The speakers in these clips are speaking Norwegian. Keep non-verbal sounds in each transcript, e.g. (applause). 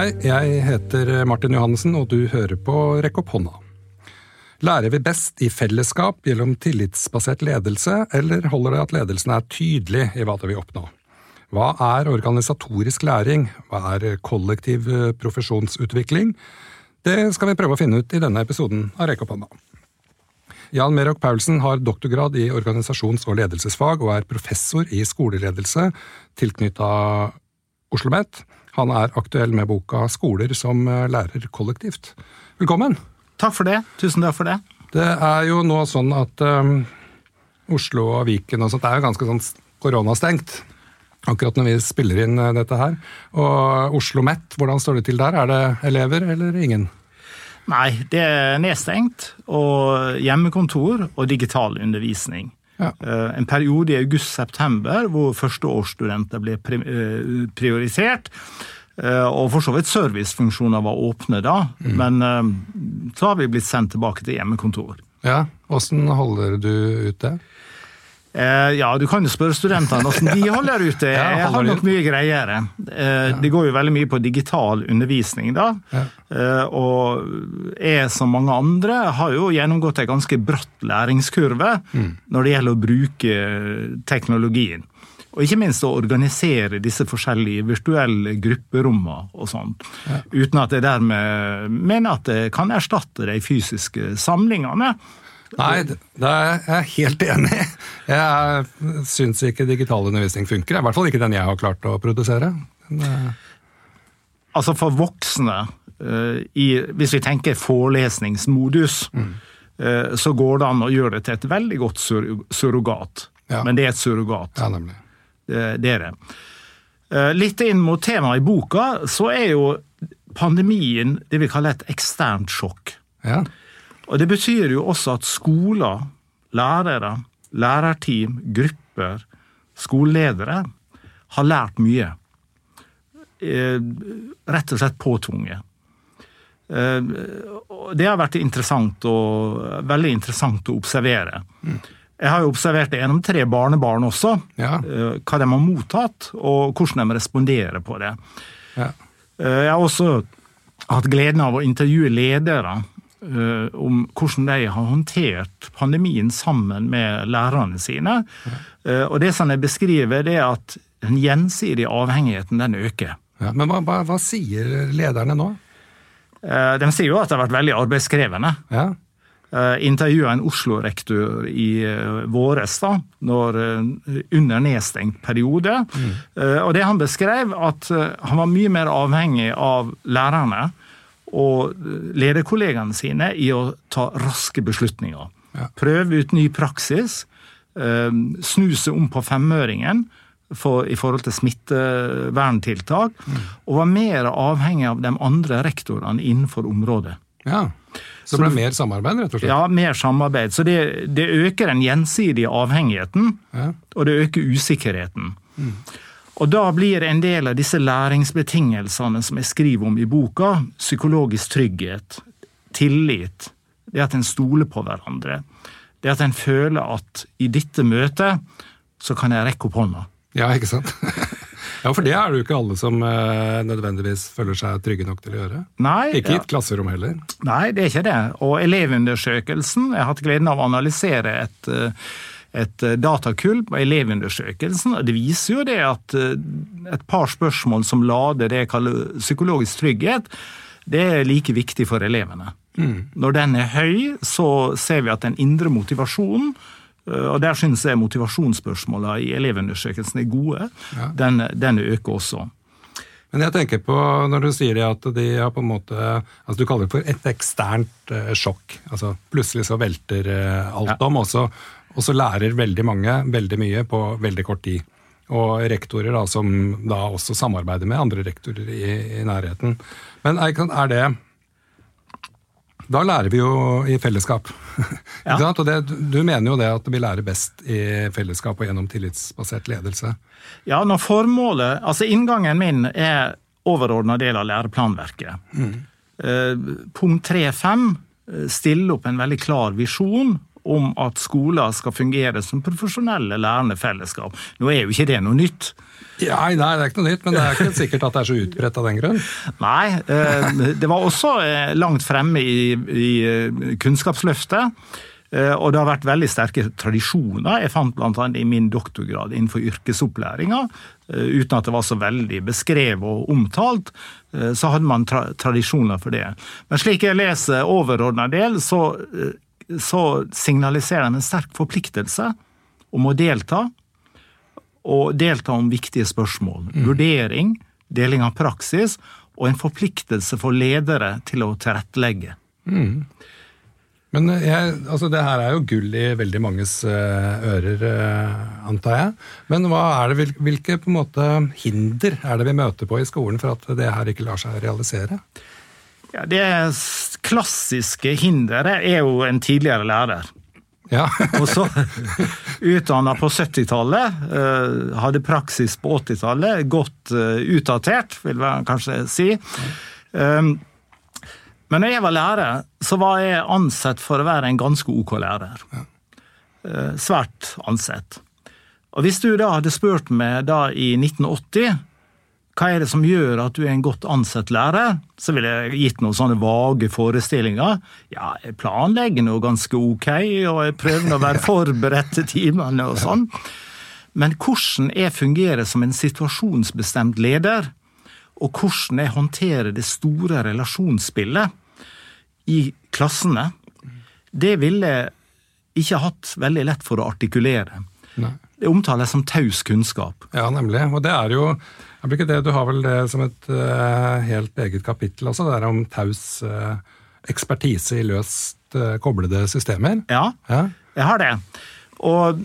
Hei, jeg heter Martin Johannessen, og du hører på Rekk opp hånda. Lærer vi best i fellesskap gjennom tillitsbasert ledelse, eller holder det at ledelsen er tydelig i hva det vil oppnå? Hva er organisatorisk læring? Hva er kollektiv eh, profesjonsutvikling? Det skal vi prøve å finne ut i denne episoden av Rekk opp hånda. Jan Merok Paulsen har doktorgrad i organisasjons- og ledelsesfag og er professor i skoleledelse tilknytta OsloMet. Han er aktuell med boka 'Skoler som lærer kollektivt'. Velkommen! Takk for det. Tusen takk for det. Det er jo nå sånn at um, Oslo og Viken og sånt er jo ganske sånn koronastengt. Akkurat når vi spiller inn uh, dette her. Og Oslo Met, hvordan står det til der? Er det elever eller ingen? Nei, det er nedstengt. Og hjemmekontor og digital undervisning. Ja. Eh, En periode i august-september hvor førsteårsstudenter ble eh, priorisert. Eh, Og for så vidt servicefunksjoner var åpne da, men eh, så har vi blitt sendt tilbake til hjemmekontor. Ja, Åssen holder du ut det? Eh, ja, du kan jo spørre studentene hvordan de holder ute. (laughs) Jeg har nok mye greiere. Eh, Det går jo veldig mye på digital undervisning, da. Ja. Eh, Og jeg, som mange andre, har jo gjennomgått en ganske bratt læringskurve Mm. når det gjelder å bruke teknologien. Og ikke minst å organisere disse forskjellige virtuelle grupperommene og sånt. Uten at jeg dermed mener at det kan erstatte de fysiske samlingene. Nei, det er jeg helt enig i. Jeg syns ikke digital undervisning funker. I hvert fall ikke den jeg har klart å produsere. Men, eh, Altså for voksne, eh, i, hvis vi tenker forelesningsmodus, mm. så går det an å gjøre det til et veldig godt sur surrogat. Ja. Men det er et surrogat. Ja, nemlig. Det, er det. Eh, Litt inn mot temaet i boka, så er jo pandemien det vi kaller et eksternt sjokk. Ja. Og Det betyr jo også at skoler, lærere, lærerteam, grupper, skoleledere har lært mye. Eh, Rett og slett påtvunget. Eh, Det har vært interessant og, veldig interessant å observere. Jeg har jo observert det gjennom tre barnebarn også, Ja. eh, hva de har mottatt og hvordan de responderer på det. ja. Jeg har også hatt gleden av å intervjue ledere om hvordan de har håndtert pandemien sammen med lærerne sine. Eh, Og det som de beskriver, det er at den gjensidige avhengigheten den øker. ja. Men hva, hva, hva sier lederne nå? Eh, De sier jo at det har vært veldig arbeidskrevende. Ja. Intervjua en Oslo-rektor i eh, våres, da, når, eh, under nedstengt periode. Mm. Og det han beskrev, at eh, han var mye mer avhengig av lærerne og lederkollegaene sine i å ta raske beslutninger. Ja. Prøve ut ny praksis, Snuse snu seg om på femøringen for, i forhold til smitteverntiltak, og var mer avhengig av de andre rektorene innenfor området. ja. Så det ble mer samarbeid, rett og slett? Ja, mer samarbeid. Så det, det øker den gjensidige avhengigheten, Ja. og det øker usikkerheten. Og da blir en del av disse læringsbetingelsene som jeg skriver om i boka, psykologisk trygghet, tillit, det at en stoler på hverandre, det at en føler at i dette møtet så kan jeg rekke opp hånda. Ja, ikke sant? (laughs) ja, for det er det jo ikke alle som eh, nødvendigvis føler seg trygge nok til å gjøre. Nei, Ikke i ja. et klasserom heller. Nei, det er ikke det. Og elevundersøkelsen Jeg har hatt gleden av å analysere et, eh, et eh, datakull på elevundersøkelsen. og Det viser jo det at eh, et par spørsmål som lader det jeg kaller psykologisk trygghet, det er like viktig for elevene. Når den er høy, så ser vi at den indre motivasjonen eh, og Der syns jeg motivasjonsspørsmålene i elevundersøkelsen er gode. Den, den øker også. Men jeg tenker på, når du sier det at de har på en måte altså Du kaller det for et eksternt sjokk. altså Plutselig så velter alt Ja. om, og så, og så lærer veldig mange veldig mye på veldig kort tid. Og rektorer da, som da også samarbeider med andre rektorer i, i nærheten. Men er, det Da lærer vi jo i fellesskap. (laughs) Ja. Og det, du mener jo det at vi lærer best i fellesskap og gjennom tillitsbasert ledelse. Ja, når formålet Altså, inngangen min er overordna del av læreplanverket. Eh, punkt 3.5 stiller opp en veldig klar visjon om at skoler skal fungere som profesjonelle lærende fellesskap. Nå er jo ikke det noe nytt. Ja, nei, det er ikke noe nytt, men det er ikke sikkert at det er så utbredt av den grunn. (laughs) Nei, eh, det var også eh, langt fremme i, i eh, Kunnskapsløftet. Og det har vært veldig sterke tradisjoner. Jeg fant bl.a. i min doktorgrad innenfor yrkesopplæringa, uten at det var så veldig beskrevet og omtalt, så hadde man tra tradisjoner for det. Men slik jeg leser overordna del, så, så signaliserer de en sterk forpliktelse om å delta og delta om viktige spørsmål. Mm. Vurdering, deling av praksis og en forpliktelse for ledere til å tilrettelegge. Mm. Men eh, jeg, altså det her er jo gull i veldig manges uh, ører, uh, antar jeg. Men det, hvilke måte hinder er det vi møter på i skolen for at det her ikke lar seg realisere? Ja, Det klassiske hinderet er jo en tidligere lærer. Ja. og så utdanna på 70-tallet, eh, hadde praksis på 80-tallet, godt eh, utdatert, vil jeg kanskje si. Um, men når jeg var lærer, så var jeg ansett for å være en ganske ok lærer. Eh, svært ansett. Og hvis du da hadde spurt meg da i 1980 hva er det som gjør at du er en godt ansett lærer? Så ville jeg gitt noen sånne vage forestillinger. Ja, jeg planlegger noe ganske ok, og jeg prøver å være forberedt til timene og sånn. Men hvordan jeg fungerer som en situasjonsbestemt leder, og hvordan jeg håndterer det store relasjonsspillet i klassene, det ville jeg ikke hatt veldig lett for å artikulere. Nei. Det omtales som taus kunnskap. Ja, nemlig. Og det er jo er ikke det, Du har vel det som et uh, helt eget kapittel også, det er om taus uh, ekspertise i løst uh, koblede systemer? Ja, ja, jeg har det. Og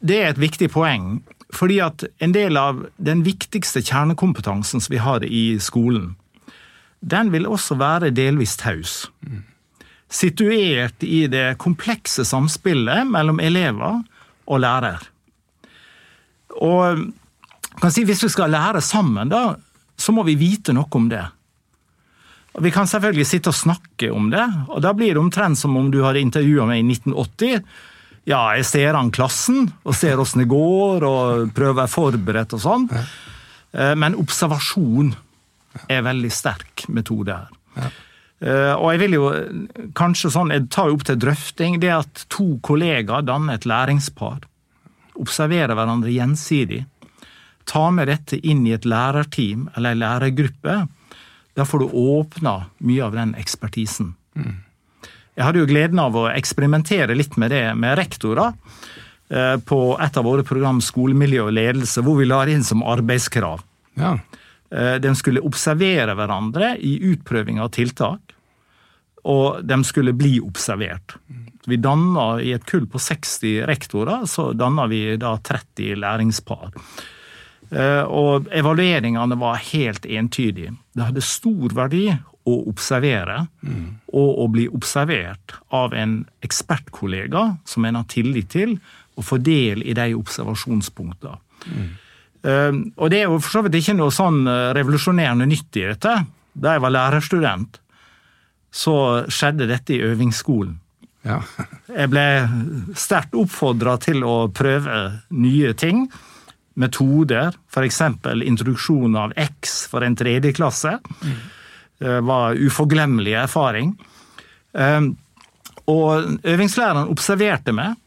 det er et viktig poeng. Fordi at en del av den viktigste kjernekompetansen som vi har i skolen, den vil også være delvis taus. Situert i det komplekse samspillet mellom elever og lærer. Og kan si, Hvis vi skal lære sammen, da, så må vi vite noe om det. Vi kan selvfølgelig sitte og snakke om det, og da blir det omtrent som om du hadde intervjua meg i 1980. Ja, jeg ser an klassen og ser åssen det går, og prøver å være forberedt og sånn. Eh, men observasjon er veldig sterk metode her. Eh, og jeg vil jo kanskje sånn, jeg tar jo opp til drøfting det at to kollegaer danner et læringspar. Observerer hverandre gjensidig ta med dette inn i et lærerteam eller en lærergruppe, da får du åpna mye av den ekspertisen. Mm. Jeg hadde jo gleden av å eksperimentere litt med det med rektorer eh, på et av våre program Skolemiljø og ledelse, hvor vi la det inn som arbeidskrav. Ja. Eh, de skulle observere hverandre i utprøving av tiltak, og de skulle bli observert. Vi danna I et kull på 60 rektorer så danna vi da 30 læringspar. Eh, og evalueringene var helt entydige. Det hadde stor verdi å observere, mm. og å bli observert av en ekspertkollega som en har tillit til, og få del i de observasjonspunktene. Mm. Uh, og det er jo for så vidt ikke noe sånn eh, revolusjonerende nytt i dette. Da jeg var lærerstudent, så skjedde dette i øvingsskolen. Ja. jeg ble sterkt oppfordra til å prøve nye ting metoder, f.eks. introduksjon av X for en tredjeklasse, mm. var uforglemmelig erfaring. Ehm, og øvingslæreren observerte meg,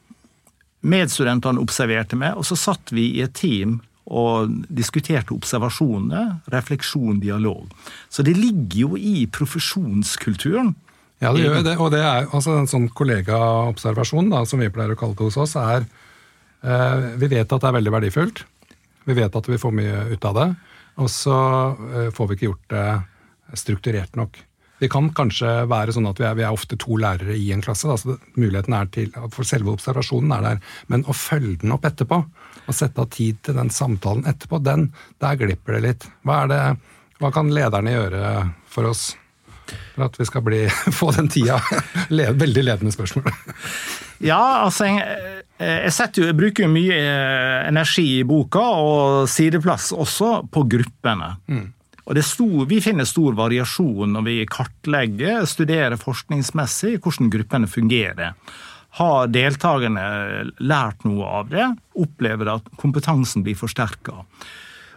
medstudentene observerte meg, og så satt vi i et team og diskuterte observasjonene, refleksjon, dialog. Så det ligger jo i profesjonskulturen. Ja, det gjør det. Og det er altså en sånn kollegaobservasjon som vi pleier å kalle det hos oss, er eh, Vi vet at det er veldig verdifullt. Vi vet at vi får mye ut av det, og så eh, får vi ikke gjort det strukturert nok. Vi kan kanskje være sånn at vi er, vi er ofte to lærere i en klasse. Da, så muligheten er til, For selve observasjonen er der. Men å følge den opp etterpå, og sette av tid til den samtalen etterpå, den, der glipper det litt. Hva, det, hva kan lederne gjøre for oss? For at vi skal bli, (laughs) få den tida. (laughs) Veldig ledende spørsmål. Ja, altså jeg, setter, jeg bruker jo mye eh, energi i boka, og sideplass også, på gruppene. Mm. Og stor, Vi finner stor variasjon når vi kartlegger, studerer forskningsmessig hvordan gruppene fungerer. har deltakerne lært noe av det, opplever at kompetansen blir forsterka.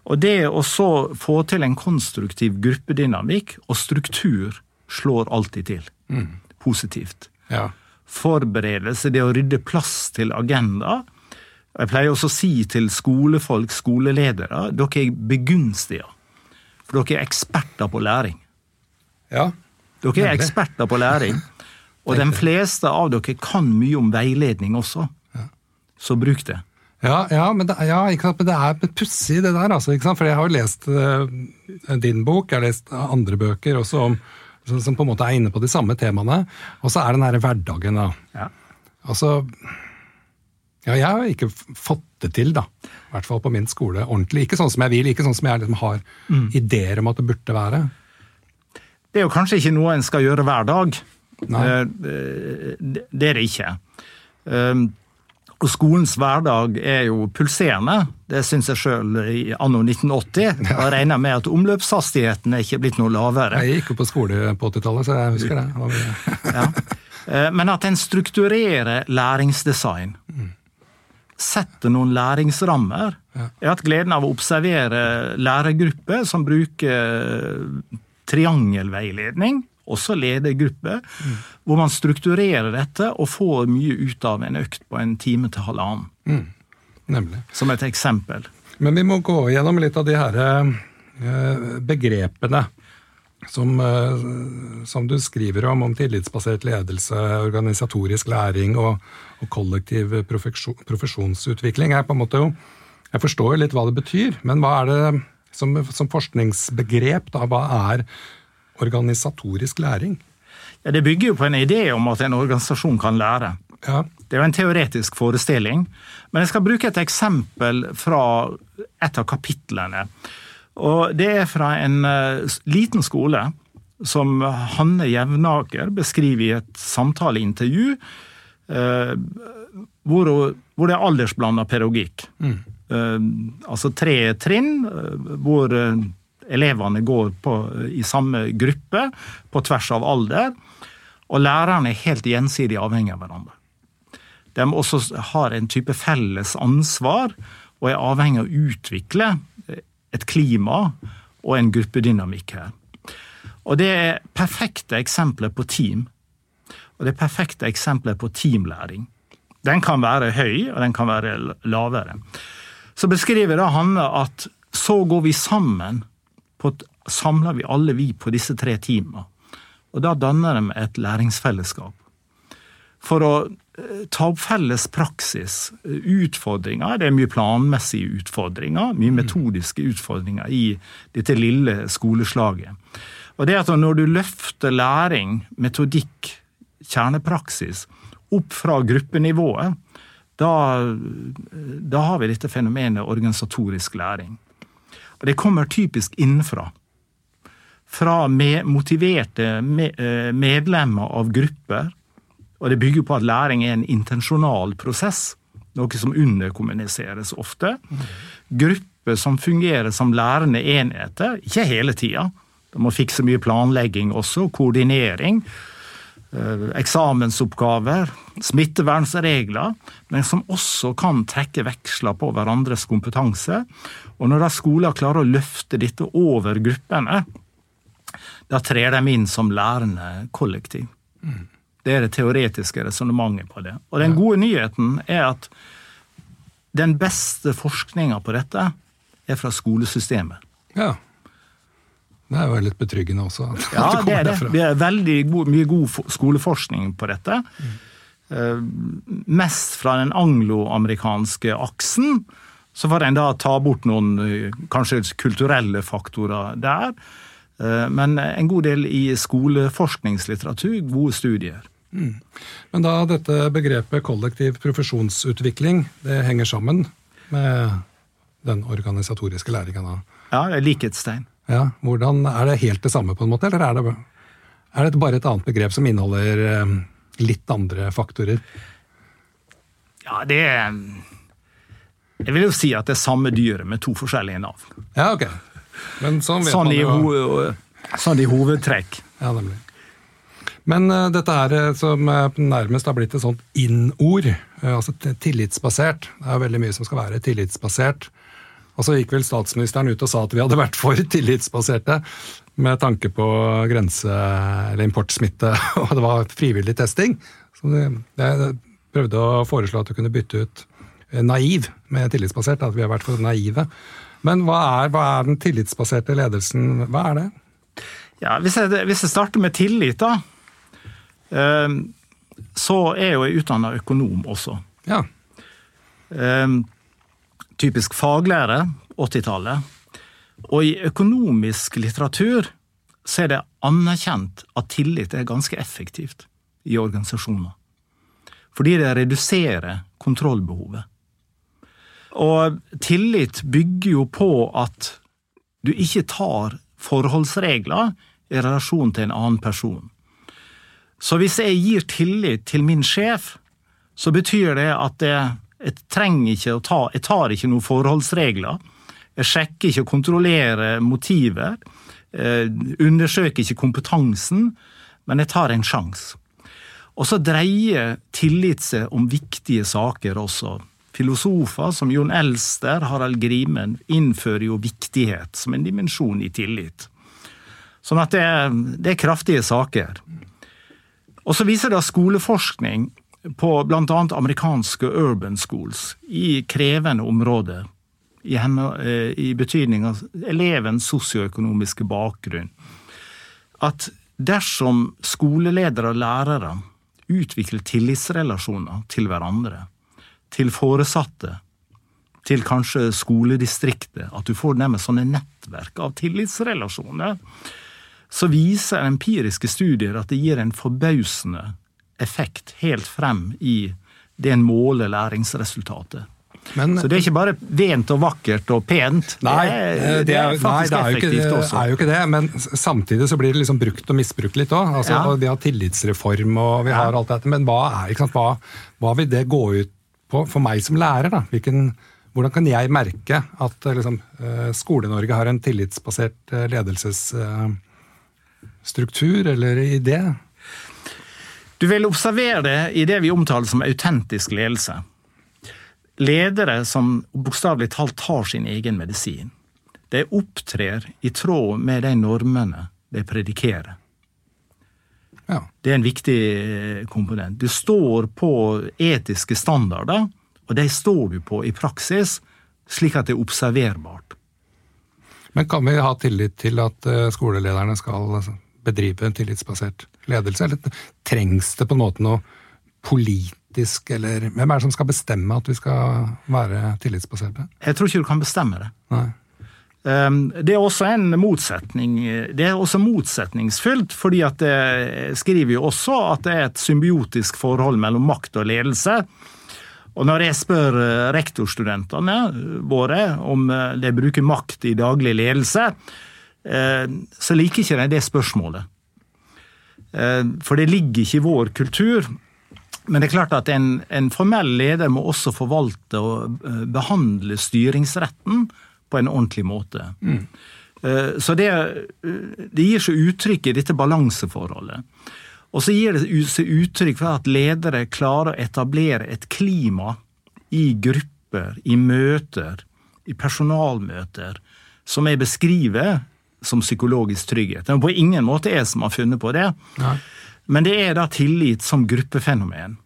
Og det å så få til en konstruktiv gruppedynamikk og struktur slår alltid til. Mm. Positivt. Ja. Forberedelse, det å rydde plass til agenda. Jeg pleier også å si til skolefolk, skoleledere, dere er begunstiga. For dere er eksperter på læring. Ja. Dere er eksperter på læring. (laughs) Og de fleste av dere kan mye om veiledning også, så bruk det. Ja, ja, men, det, ja, men det er pussig det der, altså. For jeg har jo lest uh, din bok, jeg har lest andre bøker også om, som, på en måte er inne på de samme temaene. Og så er den herre hverdagen, da. Ja. Altså Ja, jeg har ikke fått det til, da. I hvert fall på min skole. Ordentlig. Ikke sånn som jeg vil, ikke sånn som jeg liksom har mm. ideer om at det burde være. Det er jo kanskje ikke noe en skal gjøre hver dag. Nei. Eh, eh, det er det ikke. Og skolens hverdag er jo pulserende. Det syns jeg sjøl i anno 1980. (laughs) Ja. Jeg regner med at omløpshastigheten er ikke blitt noe lavere. Jeg gikk jo på skole på 80-tallet, så jeg husker det. (laughs) ja. Eh, men at en strukturerer læringsdesign. Setter noen læringsrammer. Jeg har hatt gleden av å observere lærergrupper som bruker triangelveiledning også ledergruppe, mm. hvor man strukturerer dette og får mye ut av en økt på en time til halvannen. Mm. Nemlig. Som et eksempel. Men vi må gå gjennom litt av de her eh, begrepene som, eh, som, du skriver om, om tillitsbasert ledelse, organisatorisk læring og, og kollektiv profesjonsutvikling. er på en måte jo, Jeg forstår litt hva det betyr, men hva er det som, som forskningsbegrep, da, hva er organisatorisk læring? Ja, Det bygger jo på en idé om at en organisasjon kan lære. Ja. Det er jo en teoretisk forestilling. Men jeg skal bruke et eksempel fra et av kapitlene. Og Det er fra en uh, liten skole som Hanne Jevnaker beskriver i et samtaleintervju. Uh, hvor, det er aldersblanda pedagogikk. Mm. Uh, altså tre trinn hvor elevene går på, i samme gruppe på tvers av alder. Og lærerne er helt gjensidig avhengig av hverandre. De også har en type felles ansvar og er avhengig av å utvikle et klima og en gruppedynamikk her. Og det er perfekte eksempler på team. Og det er perfekte eksempler på teamlæring. Den kan være høy, og den kan være lavere. Så beskriver da Hanne at så går vi sammen på, samler vi alle vi på disse tre teamene. Og da danner de et læringsfellesskap. For å eh, ta opp felles praksis, utfordringer. Det er mye planmessige utfordringer, mye mm. metodiske utfordringer i dette lille skoleslaget. Og det at når du løfter læring, metodikk, kjernepraksis opp fra gruppenivået, da, da har vi dette fenomenet organisatorisk læring. Og det kommer typisk innenfra. Fra med motiverte eh, medlemmer av grupper. Og det bygger på at læring er en intensjonal prosess, noe som underkommuniseres ofte. Grupper som fungerer som lærende enheter, ikke hele tida. De må fikse mye planlegging også, koordinering. Eh, eksamensoppgaver, smittevernsregler, men som også kan trekke veksler på hverandres kompetanse. Og når da skoler klarer å løfte dette over gruppene, da trer de inn som lærende kollektiv. Mm. Det er det teoretiske resonnementet på det. Og den gode nyheten er at den beste forskninga på dette er fra skolesystemet. Ja. Det er jo litt betryggende også. ja, det, er det. Vi har veldig god, mye god skoleforskning på dette. Mm. Uh, mest fra den angloamerikanske aksen. Så får en da ta bort noen uh, kanskje kulturelle faktorer der. Uh, men en god del i skoleforskningslitteratur, gode studier. Mm. Men da dette begrepet kollektiv profesjonsutvikling, det henger sammen med den organisatoriske læringa da? Ja, det er likhetstegn. Ja, hvordan, Er det helt det samme, på en måte, eller er det, er det bare et annet begrep som inneholder eh, litt andre faktorer? Ja, det er Jeg vil jo si at det er samme dyret med to forskjellige navn. Ja, ok. Men sånn vet sånn man jo. Ho sånn i hovedtrekk. Ja, nemlig. Men uh, dette her uh, som uh, nærmest har blitt et sånt in-ord, altså tillitsbasert Det er veldig mye som skal være tillitsbasert. Og så gikk vel statsministeren ut og sa at vi hadde vært for tillitsbaserte med tanke på grense- eller importsmitte, (laughs) og det var frivillig testing. Så jeg prøvde å foreslå at du kunne bytte ut naiv med tillitsbasert, at vi har vært for naive. Men hva er, hva er den tillitsbaserte ledelsen? Hva er det? Ja, hvis jeg, hvis jeg starter med tillit, da. Ehm, så er jo jeg utdanna økonom også. Ja. Ehm, typisk faglære, 80-tallet. Og i økonomisk litteratur så er det anerkjent at tillit er ganske effektivt i organisasjoner. Fordi det reduserer kontrollbehovet. Og tillit bygger jo på at du ikke tar forholdsregler i relasjon til en annen person. Så hvis jeg gir tillit til min sjef, så betyr det at jeg, jeg trenger ikke å ta Jeg tar ikke noen forholdsregler. Jeg sjekker ikke og kontrollerer motiver. Eh, undersøker ikke kompetansen, men jeg tar en sjanse. Og så dreier tillit seg om viktige saker også. Filosofer som Jon Elster, Harald Grimen, innfører jo viktighet som en dimensjon i tillit. Sånn at det, det er kraftige saker. Og så viser det skoleforskning på bl.a. amerikanske urban schools i krevende områder, i, henne, eh, i betydning av elevens sosioøkonomiske bakgrunn, at dersom skoleledere og lærere utvikler tillitsrelasjoner til hverandre. Til foresatte. Til kanskje skoledistriktet. At du får nærmest sånne nettverk av tillitsrelasjoner. Så viser empiriske studier at det gir en forbausende effekt helt frem i det en måler læringsresultatet. Men, så det er ikke bare vent og vakkert og pent. Nei, det er, eh, det er, faktisk nei, det er effektivt ikke, også. er jo ikke det, men samtidig så blir det liksom brukt og misbrukt litt òg. Altså, ja. Vi har tillitsreform og vi har alt dette, men hva, er, sant, hva, hva, vil det gå ut på for meg som lærer? da? Hvilken, hvordan kan jeg merke at liksom, eh, Skole-Norge har en tillitsbasert eh, ledelsesstruktur eller idé? Du vil observere det i det vi omtaler som autentisk ledelse ledere som bokstavelig talt tar sin egen medisin. De opptrer i tråd med de normene de predikerer. Ja. Det er en viktig eh, komponent. Du står på etiske standarder, og de står du på i praksis, slik at det er observerbart. Men kan vi ha tillit til at eh, skolelederne skal altså, bedrive en tillitsbasert ledelse, eller trengs det på en måte noe politisk eller hvem er det som skal bestemme at vi skal være tillitsbaserte? Jeg tror ikke du kan bestemme det. Nei. Ehm, det er også en motsetning. Det er også motsetningsfylt, fordi at det skriver jo også at det er et symbiotisk forhold mellom makt og ledelse. Og når jeg spør eh, rektorstudentene våre om eh, de bruker makt i daglig ledelse, eh, så liker ikke de det spørsmålet. For det ligger ikke i vår kultur men det er klart at en, en, formell leder må også forvalte og eh, behandle styringsretten på en ordentlig måte. Mm. Eh, så det, eh, det, gir seg uttrykk i dette balanseforholdet. Og så gir det seg uttrykk for at ledere klarer å etablere et klima i grupper, i møter, i personalmøter, som jeg beskriver som psykologisk trygghet. Det er på ingen måte jeg som har funnet på det. Nei. Men det er da tillit som gruppefenomen.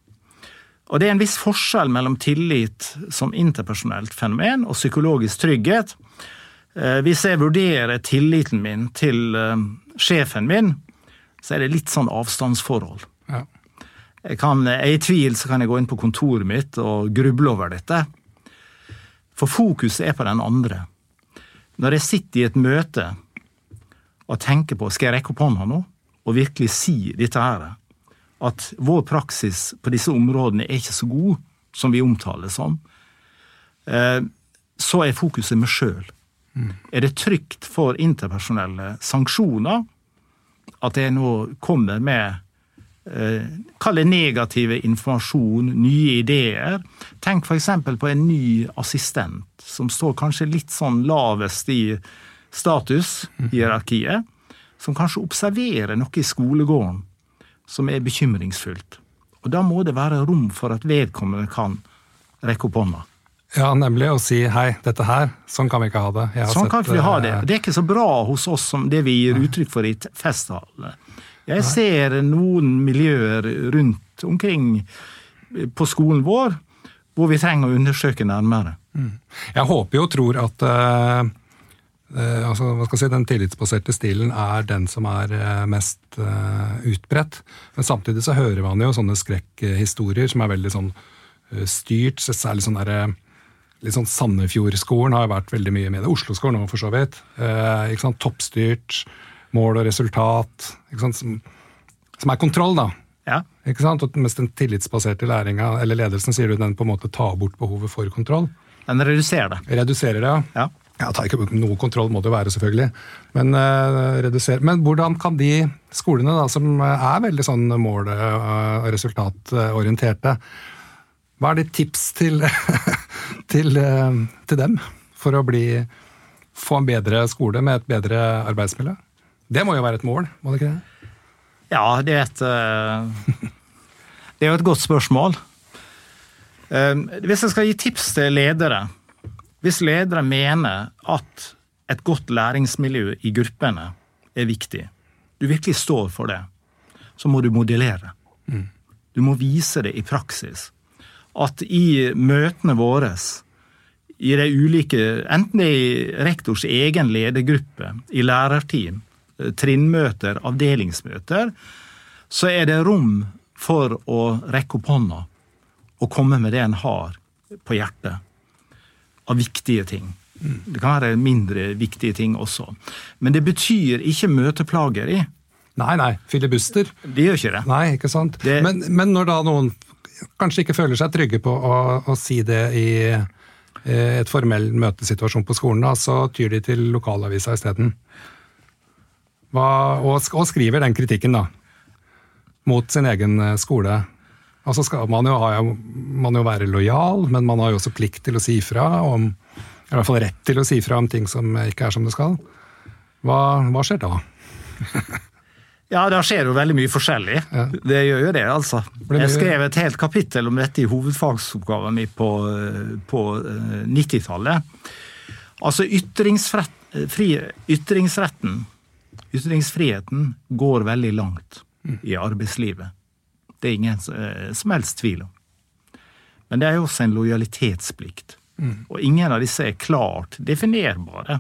Og det er en viss forskjell mellom tillit som interpersonelt fenomen og psykologisk trygghet. Eh, hvis jeg vurderer tilliten min til eh, sjefen min, så er det litt sånn avstandsforhold. Ja. Jeg, kan, jeg er i tvil, så kan jeg gå inn på kontoret mitt og gruble over dette. For fokuset er på den andre. Når jeg sitter i et møte og tenker på skal jeg rekke opp hånda nå, og virkelig si dette her. At vår praksis på disse områdene er ikke så god som vi omtaler som. Eh, så er fokuset meg sjøl. Mm. Er det trygt for interpersonelle sanksjoner at jeg nå kommer med eh, Kall det negative informasjon, nye ideer. Tenk f.eks. på en ny assistent som står kanskje litt sånn lavest i statushierarkiet som kanskje observerer noe i skolegården, som er bekymringsfullt. Og da må det være rom for at vedkommende kan rekke opp hånda. Ja, nemlig å si hei, dette her, sånn kan vi ikke ha det. Sånn kan ikke vi ha det. Det er ikke så bra hos oss som det vi gir uttrykk for i festtalene. Jeg ser noen miljøer rundt omkring på skolen vår hvor vi trenger å undersøke nærmere. Mm. Jeg håper jo og tror at uh, altså, hva skal jeg si, den tillitsbaserte stilen er den som er uh, mest utbredt. Men samtidig så hører man jo sånne skrekkhistorier som er veldig sånn styrt. Særlig sånn derre litt sånn Sandefjord-skolen har vært veldig mye med det. Oslo-skolen òg, for så vidt. ikke sant? Toppstyrt, mål og resultat. ikke sant? Som, som er kontroll, da. Ja. Ikke sant? Og mens den tillitsbaserte læringa, eller ledelsen, sier du den på en måte tar bort behovet for kontroll. Den reduserer det. Reduserer det, ja. ja. Ja, tar ikke Noe kontroll må det jo være, selvfølgelig. Men, uh. Men hvordan kan de skolene da, som er veldig sånn mål- og resultatorienterte, hva er ditt tips til, (laughs) til, til, dem for å bli, få en bedre skole med et bedre arbeidsmiljø? Det må jo være et mål, må det ikke det? Ja, det er et eh, (laughs) Det er jo et godt spørsmål. Eh, hvis jeg skal gi tips til ledere Hvis ledere mener at et godt læringsmiljø i gruppene er viktig, du virkelig står for det, så må du modellere. Mm. Du må vise det i praksis. At i møtene våre, i de ulike Enten det er i rektors egen ledergruppe, i lærerteam, trinnmøter, avdelingsmøter, så er det rom for å rekke opp hånda og komme med det en har på hjertet av viktige ting. Det kan være mindre viktige ting også. Men det betyr ikke møteplageri. Nei, nei. Filibuster. Det gjør ikke det. Nei, ikke sant. Det... Men, men, når da noen kanskje ikke føler seg trygge på å, å si det i et formell møtesituasjon på skolen, da, så tyr de til lokalavisa isteden. Og, og, skriver den kritikken, da. Mot sin egen eh, skole. Og så skal man jo, ha, man jo være lojal, men man har jo også plikt til å si fra om I hvert fall rett til å si fra om ting som ikke er som det skal. Hva, hva skjer da? (laughs) Ja, det skjer jo veldig mye forskjellig. Ja. Det gjør jo det, altså. Jeg skrev et helt kapittel om dette i hovedfagsoppgaven min på, på 90-tallet. Eh, altså ytringsretten Ytringsfriheten går veldig langt i arbeidslivet. Det er ingen eh, som helst tvil om. Men det er jo også en lojalitetsplikt. Og ingen av disse er klart definerbare.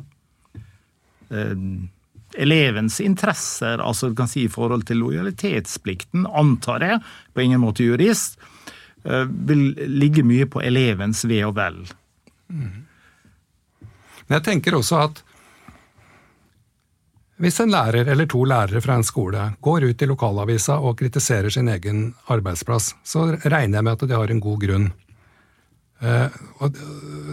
Eh, elevens interesser, altså du kan si i forhold til lojalitetsplikten, antar jeg, på ingen måte jurist, eh, vil ligge mye på elevens ve og vel. Men jeg tenker også at hvis en lærer eller to lærere fra en skole går ut i lokalavisa og kritiserer sin egen arbeidsplass, så regner jeg med at de har en god grunn. Eh,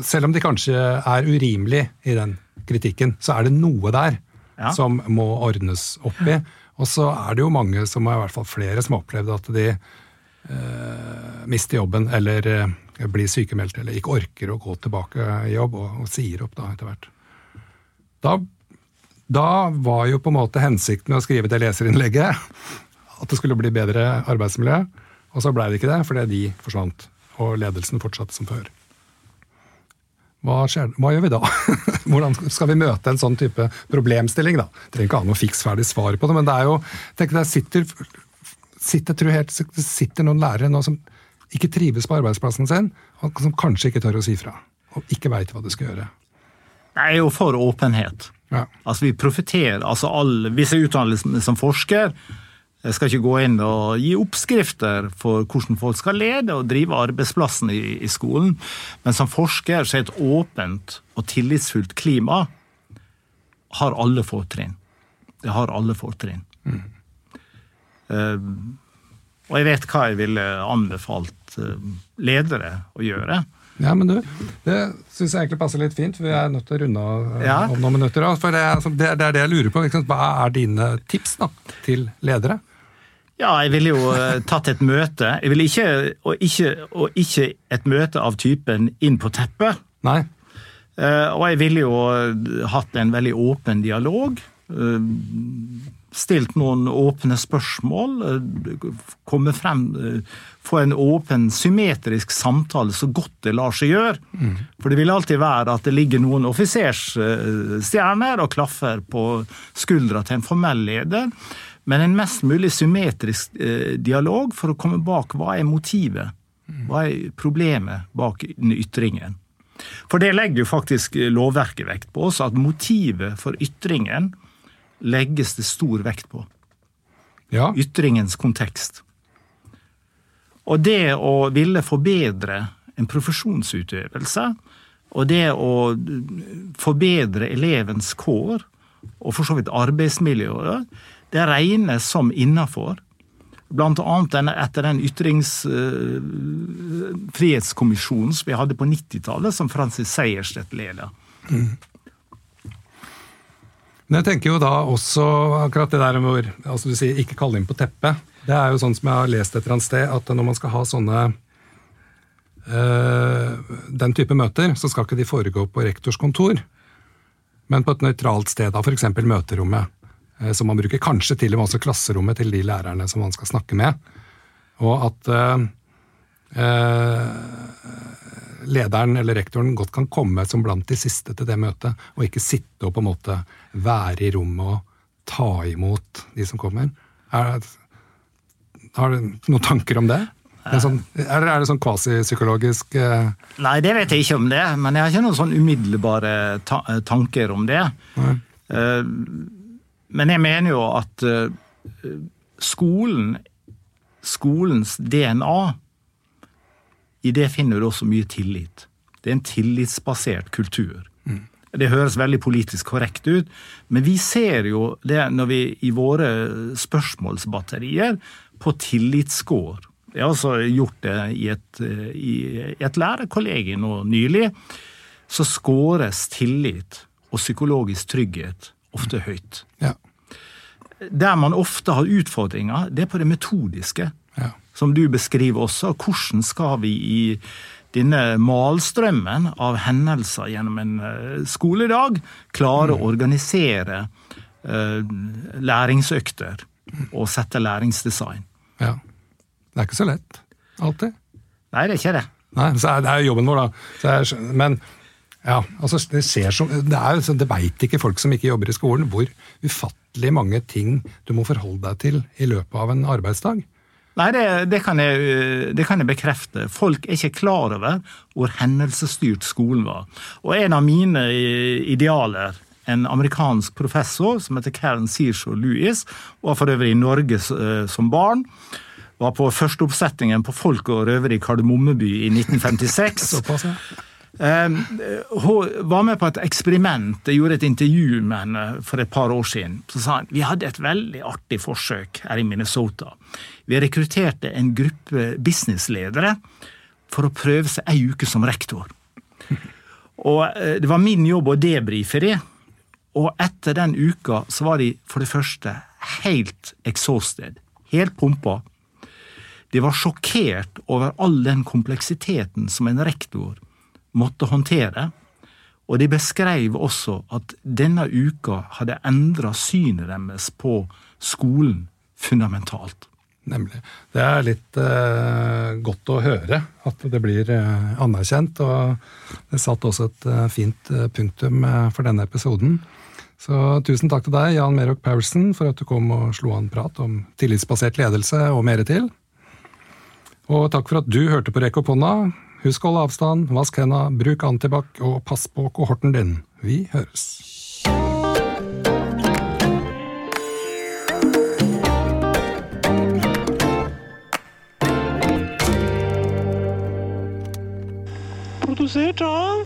selv om de kanskje er urimelig i den kritikken, så er det noe der ja. som må ordnes opp i. Og så er det jo mange, som i hvert fall flere, som har opplevd at de eh, mister jobben eller eh, blir sykemeldt eller ikke orker å gå tilbake i jobb, og, og sier opp da etter hvert. Da da var jo på en måte hensikten med å skrive det leserinnlegget at det skulle bli bedre arbeidsmiljø, og så blei det ikke det fordi de forsvant, og ledelsen fortsatte som før. Hva, skjer, hva gjør vi da? (laughs) Hvordan skal vi møte en sånn type problemstilling? da? Det trenger ikke ha noe fiksferdig svar på det, men det er jo tenk det sitter, sitter, helt, sitter noen lærere nå som ikke trives på arbeidsplassen sin, og som kanskje ikke tør å si fra. Og ikke veit hva de skal gjøre. Det er jo for åpenhet. Ja. Altså vi profiterer, altså all, Hvis jeg utdanner meg som forsker, jeg skal ikke gå inn og gi oppskrifter for hvordan folk skal lede og drive arbeidsplassen i, i skolen, men som forsker så er et åpent og tillitsfullt klima har alle fortrinn. Det har alle fortrinn. Mm. Uh, og jeg vet hva jeg ville anbefalt uh, ledere å gjøre. Ja, men du, Det syns jeg egentlig passer litt fint, for vi er nødt til å runde av eh, ja. om noen minutter. For det, det, det, er det jeg lurer på. Hva er dine tips da, til ledere? Ja, jeg ville jo eh, tatt et møte. Jeg ville ikke og, ikke, og ikke et møte av typen inn på teppet. Nei. Uh, og jeg ville jo hatt en veldig åpen dialog. Stilt noen åpne spørsmål, komme frem Få en åpen, symmetrisk samtale så godt det lar seg gjøre. Mm. For det vil alltid være at det ligger noen offisersstjerner og klaffer på skuldra til en formell leder. Men en mest mulig symmetrisk dialog for å komme bak hva er motivet? Hva er problemet bak ytringen? For det legger jo faktisk lovverket vekt på oss, at motivet for ytringen legges det stor vekt på. Ja. Ytringens kontekst. Og det å ville forbedre en profesjonsutøvelse, og det å forbedre elevens kår, og for så vidt arbeidsmiljøet, det regnes som innafor. Blant annet etter den ytringsfrihetskommisjonen som vi hadde på 90-tallet, som Francis Sejersted leder. Mm. Men jeg tenker jo da også akkurat det der hvor altså du sier ikke kalle inn på teppet. Det er jo sånn som jeg har lest et eller annet sted, at når man skal ha sånne øh, Den type møter, så skal ikke de foregå på rektors kontor, men på et nøytralt sted, da f.eks. møterommet. Eh, som man bruker. Kanskje til og med også klasserommet til de lærerne som man skal snakke med. Og at eh, lederen eller rektoren godt kan komme som blant de siste til det møtet, og ikke sitte og på en måte være i rommet og ta imot de som kommer. Er, har du noen tanker om det? Sånn, er, det, sånn kvasipsykologisk eh... Nei, det vet jeg ikke om det. Men jeg har ikke noen sånn umiddelbare ta tanker om det. Uh, men jeg mener jo at eh, skolen, skolens DNA, i det finner du også mye tillit. Det er en tillitsbasert kultur. Mm. Det høres veldig politisk korrekt ut, men vi ser jo det når vi i våre spørsmålsbatterier på tillitsscore. Jeg har altså gjort det i et, i et lærerkollegium nå nylig. Så scores tillit og psykologisk trygghet ofte høyt. Ja. Der man ofte har utfordringer, det er på det metodiske. Som du beskriver også. Hvordan skal vi i denne malstrømmen av hendelser gjennom en eh, skoledag klare å mm. organisere uh, læringsøkter og sette læringsdesign? Ja. Det er ikke så lett, alltid. Nei, det er ikke det. Nei, så er Det er jobben vår, da. Er, men ja, altså det ser som, det, er, det veit ikke folk som ikke jobber i skolen, hvor ufattelig mange ting du må forholde deg til i løpet av en arbeidsdag. Nei, det, det, kan jeg, det, kan jeg, bekrefte. Folk er ikke klar over hvor hendelsesstyrt skolen var. Og en av mine idealer, en amerikansk professor som heter Karen Searshaw Lewis, var for øvrig i Norge eh, som barn. Var på førsteoppsetningen på Folk og røvere i Kardemommeby i 1956. Såpass. Ehm, hun var med på et eksperiment. Jeg gjorde et intervju med henne for et par år siden. Så sa han vi hadde et veldig artig forsøk her i Minnesota. Vi rekrutterte en gruppe businessledere for å prøve seg ei uke som rektor. (laughs) Og eh, Det var min jobb å debrife det. Og etter den uka så var de for det første helt exhausted. Helt pumpa. De var sjokkert over all den kompleksiteten som en rektor måtte håndtere. Og de beskrev også at denne uka hadde endra synet deres på skolen fundamentalt. Nemlig. Det er litt eh, godt å høre at det blir eh, anerkjent. Og det satt også et eh, fint eh, punktum eh, for denne episoden. Så tusen takk til deg, Jan Merok Paulsen, for at du kom og slo an prat om tillitsbasert ledelse og mer til. Og takk for at du hørte på Rekk opp hånda. Husk å holde avstand, vask henda, bruk antibac og pass på kohorten din. Vi høres. Produsert av